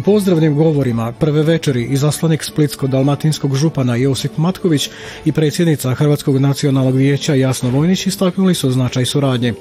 U pozdravnim govorima prve večeri zaslanik Splitsko-dalmatinskog župana Josip Matković i predsjednica Hrvatskog nacionalnog vijeća Jasno Vojnić istaknuli su značaj suradnje.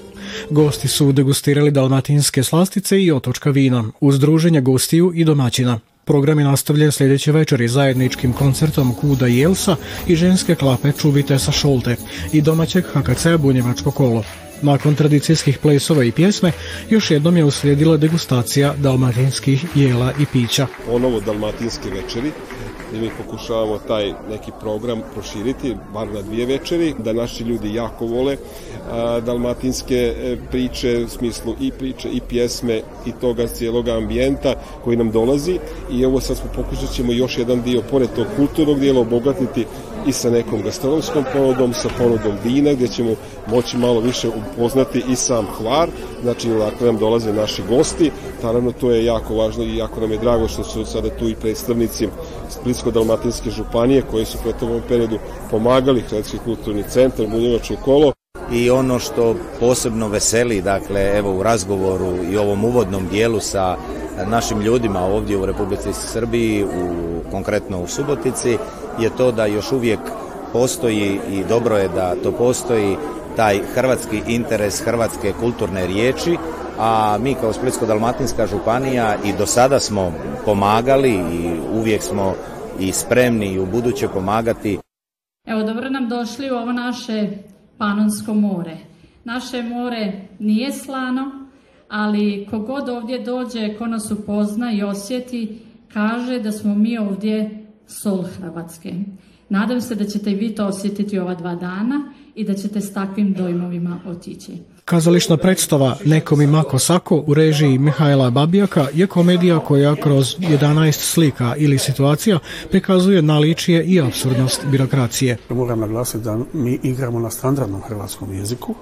Gosti su degustirali dalmatinske slastice i otočka vina, uz druženje gostiju i domaćina. Program je nastavljen sljedeće večeri zajedničkim koncertom Kuda Jelsa i ženske klape Čuvite sa Šolte i domaćeg HKC Bunjevačko kolo. Nakon tradicijskih plesova i pjesme, još jednom je uslijedila degustacija dalmatinskih jela i pića. Ponovo dalmatinske večeri, gdje mi pokušavamo taj neki program proširiti, bar na dvije večeri, da naši ljudi jako vole dalmatinske e, priče, u smislu i priče i pjesme i toga cijelog ambijenta koji nam dolazi i ovo sad smo pokušat ćemo još jedan dio, pored tog kulturnog dijela, obogatiti i sa nekom gastronomskom ponudom, sa ponudom vina gdje ćemo moći malo više upoznati i sam hvar, znači ako nam dolaze naši gosti, naravno to je jako važno i jako nam je drago što su sada tu i predstavnici Splitsko-Dalmatinske županije koji su u periodu pomagali Hrvatski kulturni centar, u kolo, i ono što posebno veseli, dakle, evo u razgovoru i ovom uvodnom dijelu sa našim ljudima ovdje u Republici Srbiji, u, konkretno u Subotici, je to da još uvijek postoji i dobro je da to postoji taj hrvatski interes hrvatske kulturne riječi, a mi kao Splitsko-Dalmatinska županija i do sada smo pomagali i uvijek smo i spremni i u buduće pomagati. Evo, dobro nam došli u ovo naše Panonsko more. Naše more nije slano, ali kogod ovdje dođe, ko nas upozna i osjeti, kaže da smo mi ovdje Sol Hrvatske. Nadam se da ćete vi to osjetiti ova dva dana i da ćete s takvim dojmovima otići. Kazališna predstava Nekom i Mako Sako u režiji Mihajla Babijaka je komedija koja kroz 11 slika ili situacija prikazuje naličije i absurdnost birokracije. Moram naglasiti da mi igramo na standardnom hrvatskom jeziku,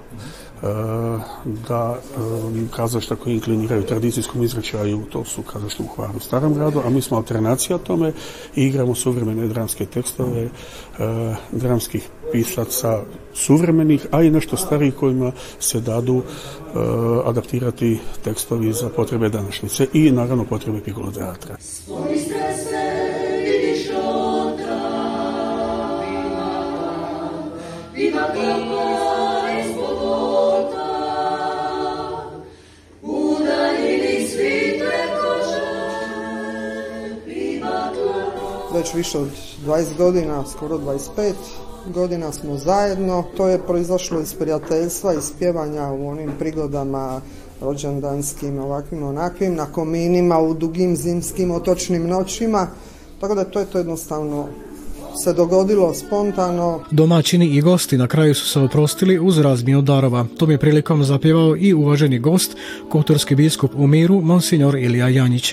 da um, kazašta koji inkliniraju tradicijskom izračaju, to su kazališta u Hvaru Starom gradu, a mi smo alternacija tome i igramo suvremene dramske tekstove uh, dramskih pisaca suvremenih, a i nešto starijih kojima se dadu uh, adaptirati tekstovi za potrebe današnjice i naravno potrebe Pikolo teatra. već više od 20 godina, skoro 25 godina smo zajedno. To je proizašlo iz prijateljstva i spjevanja u onim prigodama rođendanskim, ovakvim, onakvim, na kominima, u dugim zimskim otočnim noćima. Tako da to je to jednostavno se dogodilo spontano. Domaćini i gosti na kraju su se oprostili uz razmiju darova. Tom je prilikom zapjevao i uvaženi gost, kulturski biskup u miru, monsignor Ilija Janjić.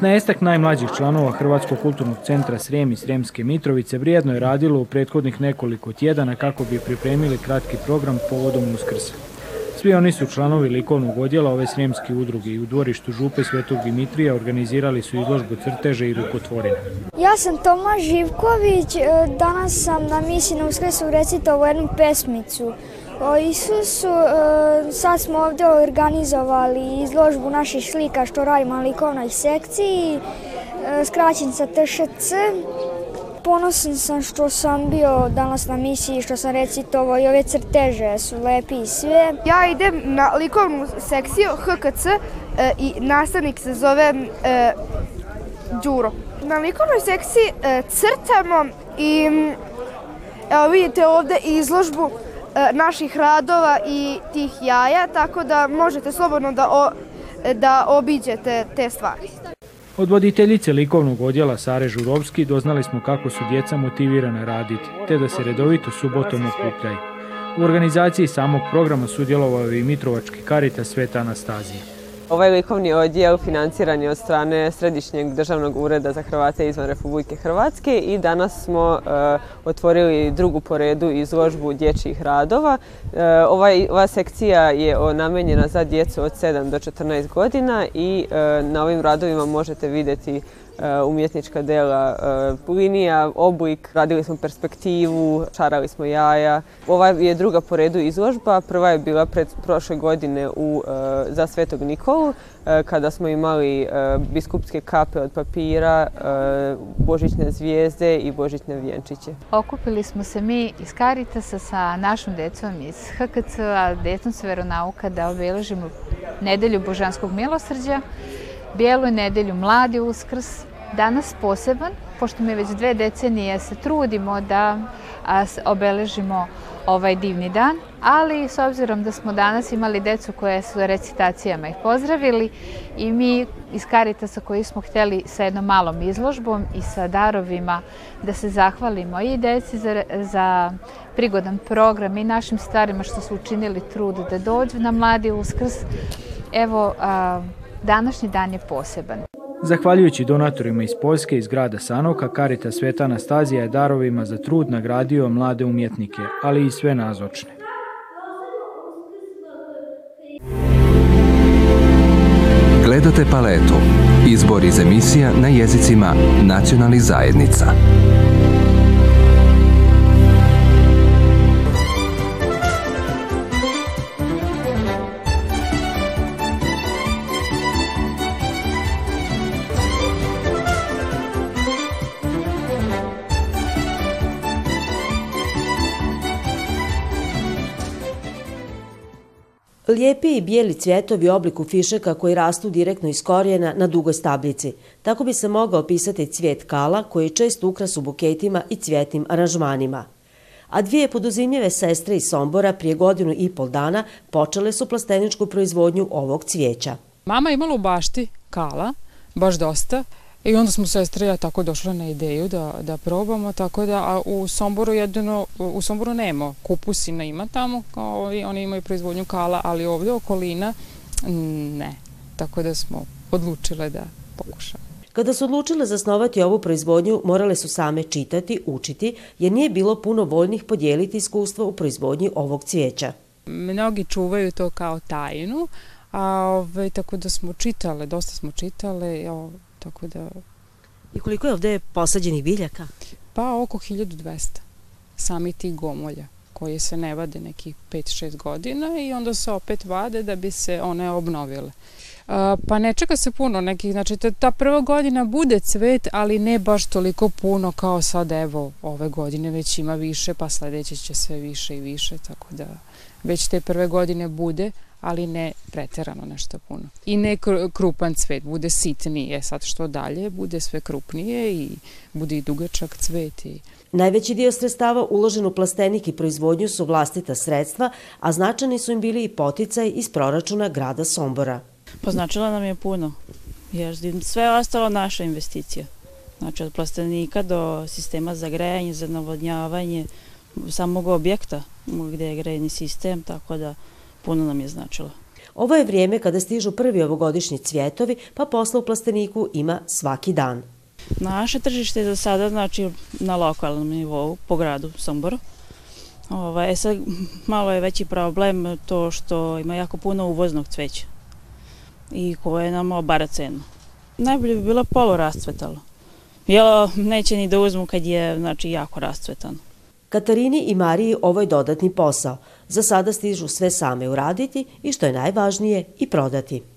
15 najmlađih članova Hrvatskog kulturnog centra Srijem i Sremske Mitrovice vrijedno je radilo u prethodnih nekoliko tjedana kako bi pripremili kratki program povodom Uskrsa. Svi oni su članovi likovnog odjela ove srijemske udruge i u dvorištu Župe Svetog Dimitrija organizirali su izložbu crteže i rukotvorina. Ja sam Toma Živković, e, danas sam na misi na Uskrsu recitao jednu pesmicu o Isusu, eh, sad smo ovdje organizovali izložbu naših slika što radimo na likovnoj sekciji, eh, skraćen skraćenica TŠC. Ponosan sam što sam bio danas na misiji, što sam recitovao i ove crteže su lepi i sve. Ja idem na likovnu sekciju HKC eh, i nastavnik se zove Đuro. Na likovnoj sekciji crtamo i mm, evo vidite ovdje izložbu E, naših radova i tih jaja, tako da možete slobodno da, da obiđete te stvari. Od voditeljice likovnog odjela Sare Žurovski doznali smo kako su djeca motivirana raditi, te da se redovito subotom okupljaju. U organizaciji samog programa sudjelovao je i Mitrovački karita Sveta Anastazija. Ovaj likovni odjel financiran je od strane Središnjeg državnog ureda za Hrvate izvan Republike Hrvatske i danas smo e, otvorili drugu po redu izložbu dječjih radova. E, ovaj, ova sekcija je namenjena za djecu od 7 do 14 godina i e, na ovim radovima možete vidjeti E, umjetnička dela, e, linija, oblik, radili smo perspektivu, čarali smo jaja. Ova je druga po redu izložba, prva je bila pred prošle godine e, za Svetog Nikolu, kada smo imali biskupske kape od papira, božićne zvijezde i božićne vjenčiće. Okupili smo se mi iz Karitasa sa našom djecom iz HKC-a, se Veronauka, da obeležimo nedelju Božanskog milosrđa Bijelu nedelju Mladi uskrs, danas poseban, pošto mi već dve decenije se trudimo da obeležimo ovaj divni dan, ali s obzirom da smo danas imali decu koje su recitacijama ih pozdravili i mi iz sa koji smo htjeli sa jednom malom izložbom i sa darovima da se zahvalimo i deci za, prigodan program i našim starima što su učinili trud da dođu na Mladi uskrs. Evo, Današnji dan je poseban. Zahvaljujući donatorima iz Poljske, iz grada Sanoka, Karita Sveta Anastazija je darovima za trud nagradio mlade umjetnike, ali i sve nazočne. Gledate paletu. Izbor iz emisija na jezicima nacionalnih zajednica. Lijepi i bijeli cvjetovi u obliku fišeka koji rastu direktno iz korijena na dugoj stabljici. Tako bi se mogao opisati cvjet kala koji je čest ukras u buketima i cvjetnim aranžmanima. A dvije poduzimljive sestre iz Sombora prije godinu i pol dana počele su plasteničku proizvodnju ovog cvijeća. Mama imala u bašti kala, baš dosta, i onda smo sestre ja tako došla na ideju da, probamo, tako da a u Somboru jedino, u Somboru nema, kupusina ima tamo, oni imaju proizvodnju kala, ali ovdje okolina ne. Tako da smo odlučile da pokušamo. Kada su odlučile zasnovati ovu proizvodnju, morale su same čitati, učiti, jer nije bilo puno voljnih podijeliti iskustvo u proizvodnji ovog cvijeća. Mnogi čuvaju to kao tajnu, a, ovaj, tako da smo čitale, dosta smo čitale, tako da... I koliko je ovdje posađenih biljaka? Pa oko 1200 sami ti gomolja koje se ne vade nekih 5-6 godina i onda se opet vade da bi se one obnovile. pa ne čeka se puno nekih, znači ta prva godina bude cvet, ali ne baš toliko puno kao sad evo ove godine već ima više, pa sljedeće će sve više i više, tako da već te prve godine bude, ali ne pretjerano nešto puno. I ne krupan cvet, bude sitnije, sad što dalje, bude sve krupnije i bude i dugačak cvet. I... Najveći dio sredstava uložen u plastenik i proizvodnju su vlastita sredstva, a značani su im bili i poticaj iz proračuna grada Sombora. Poznačila pa nam je puno, jer sve ostalo naša investicija. Znači od plastenika do sistema za grejanje, za navodnjavanje samog objekta gdje je grejni sistem, tako da puno nam je značilo. Ovo je vrijeme kada stižu prvi ovogodišnji cvjetovi, pa posla u plasteniku ima svaki dan. Naše tržište je za sada znači, na lokalnom nivou, po gradu Somboru. Ovaj, e sad malo je veći problem to što ima jako puno uvoznog cveća i koje nam obara cenu. Najbolje bi bilo polu rastvetalo. Jelo neće ni da uzmu kad je znači, jako rastvetano. Katarini i Mariji ovo ovaj je dodatni posao. Za sada stižu sve same uraditi i što je najvažnije i prodati.